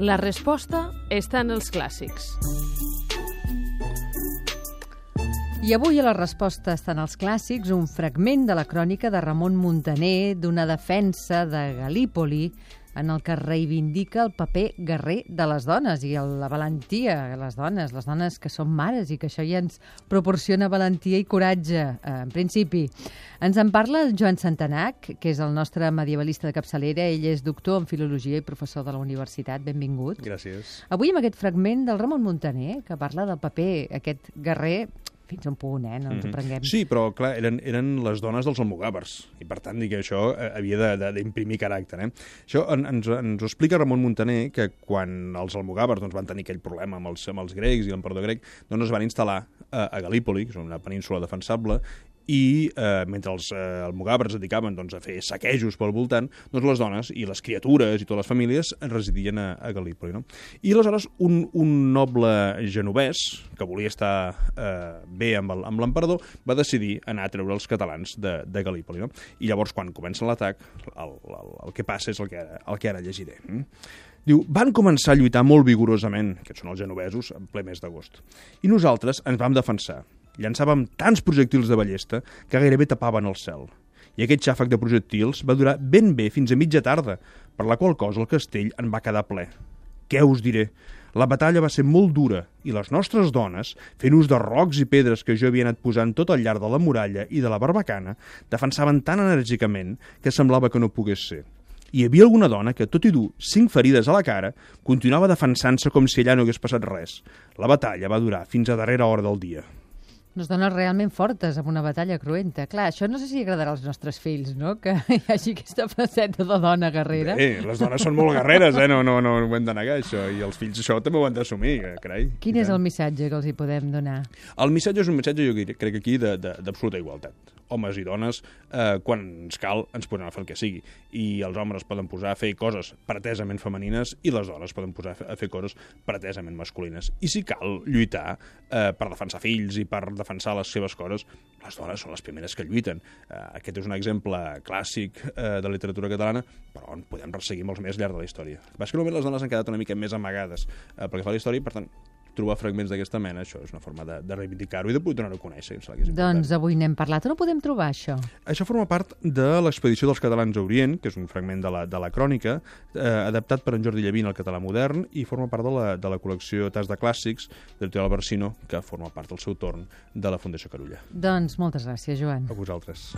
La resposta està en els clàssics. I avui a la resposta estan els clàssics un fragment de la crònica de Ramon Muntaner d'una defensa de Galípoli en el que reivindica el paper guerrer de les dones i el, la valentia de les dones, les dones que són mares i que això ja ens proporciona valentia i coratge, eh, en principi. Ens en parla el Joan Santanac, que és el nostre medievalista de capçalera. Ell és doctor en filologia i professor de la universitat. Benvingut. Gràcies. Avui amb aquest fragment del Ramon Muntaner, que parla del paper, aquest guerrer fins a un punt, eh? No ens ho prenguem. Sí, però clar, eren, eren les dones dels almogàvers, i per tant dic que això eh, havia d'imprimir caràcter. Eh? Això en, ens, ens ho explica Ramon Montaner, que quan els almogàvers doncs, van tenir aquell problema amb els, amb els grecs i l'emperador grec, doncs es van instal·lar a, a Galípoli, que és una península defensable, i eh, mentre els eh, almogàvers dedicaven doncs, a fer saquejos pel voltant, doncs les dones i les criatures i totes les famílies residien a, a Galípoli. No? I aleshores un, un noble genovès, que volia estar eh, bé amb l'emperador, va decidir anar a treure els catalans de, de Galípoli. No? I llavors, quan comença l'atac, el, el, el que passa és el que ara, el que ara llegiré. Mm? Diu, van començar a lluitar molt vigorosament, aquests són els genovesos, en ple mes d'agost. I nosaltres ens vam defensar llançàvem tants projectils de ballesta que gairebé tapaven el cel. I aquest xàfec de projectils va durar ben bé fins a mitja tarda, per la qual cosa el castell en va quedar ple. Què us diré? La batalla va ser molt dura i les nostres dones, fent ús de rocs i pedres que jo havia anat posant tot al llarg de la muralla i de la barbacana, defensaven tan enèrgicament que semblava que no pogués ser. Hi havia alguna dona que, tot i dur cinc ferides a la cara, continuava defensant-se com si allà no hagués passat res. La batalla va durar fins a darrera hora del dia. Unes dones realment fortes amb una batalla cruenta. Clar, això no sé si agradarà als nostres fills, no?, que hi hagi aquesta faceta de dona guerrera. Bé, les dones són molt guerreres, eh? No, no, no, no ho hem de negar, això. I els fills això també ho han d'assumir, eh, carai. Quin és el missatge que els hi podem donar? El missatge és un missatge, jo crec, aquí, d'absoluta igualtat homes i dones, eh, quan ens cal, ens podem a fer el que sigui. I els homes es poden posar a fer coses pretesament femenines i les dones poden posar a fer coses pretesament masculines. I si cal lluitar eh, per defensar fills i per defensar les seves coses, les dones són les primeres que lluiten. Eh, aquest és un exemple clàssic eh, de literatura catalana, però en podem resseguir molts més llarg de la història. Bàsicament les dones han quedat una mica més amagades eh, pel que fa a la història, per tant, trobar fragments d'aquesta mena, això és una forma de, de reivindicar-ho i de donar-ho a conèixer. Doncs avui n'hem parlat. On ho podem trobar, això? Això forma part de l'expedició dels catalans a Orient, que és un fragment de la, de la crònica, eh, adaptat per en Jordi Llevin al català modern i forma part de la, de la col·lecció Tas de Clàssics de l'editorial Barsino, que forma part del seu torn de la Fundació Carulla. Doncs moltes gràcies, Joan. A vosaltres.